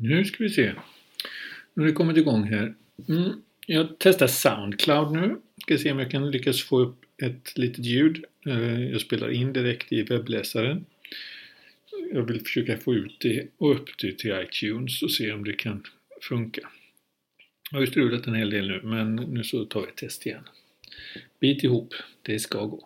Nu ska vi se. Nu har det kommit igång här. Mm. Jag testar Soundcloud nu. Ska se om jag kan lyckas få upp ett litet ljud. Eh, jag spelar in direkt i webbläsaren. Jag vill försöka få ut det och upp det till iTunes och se om det kan funka. Jag har ju strulat en hel del nu men nu så tar vi ett test igen. Bit ihop, det ska gå.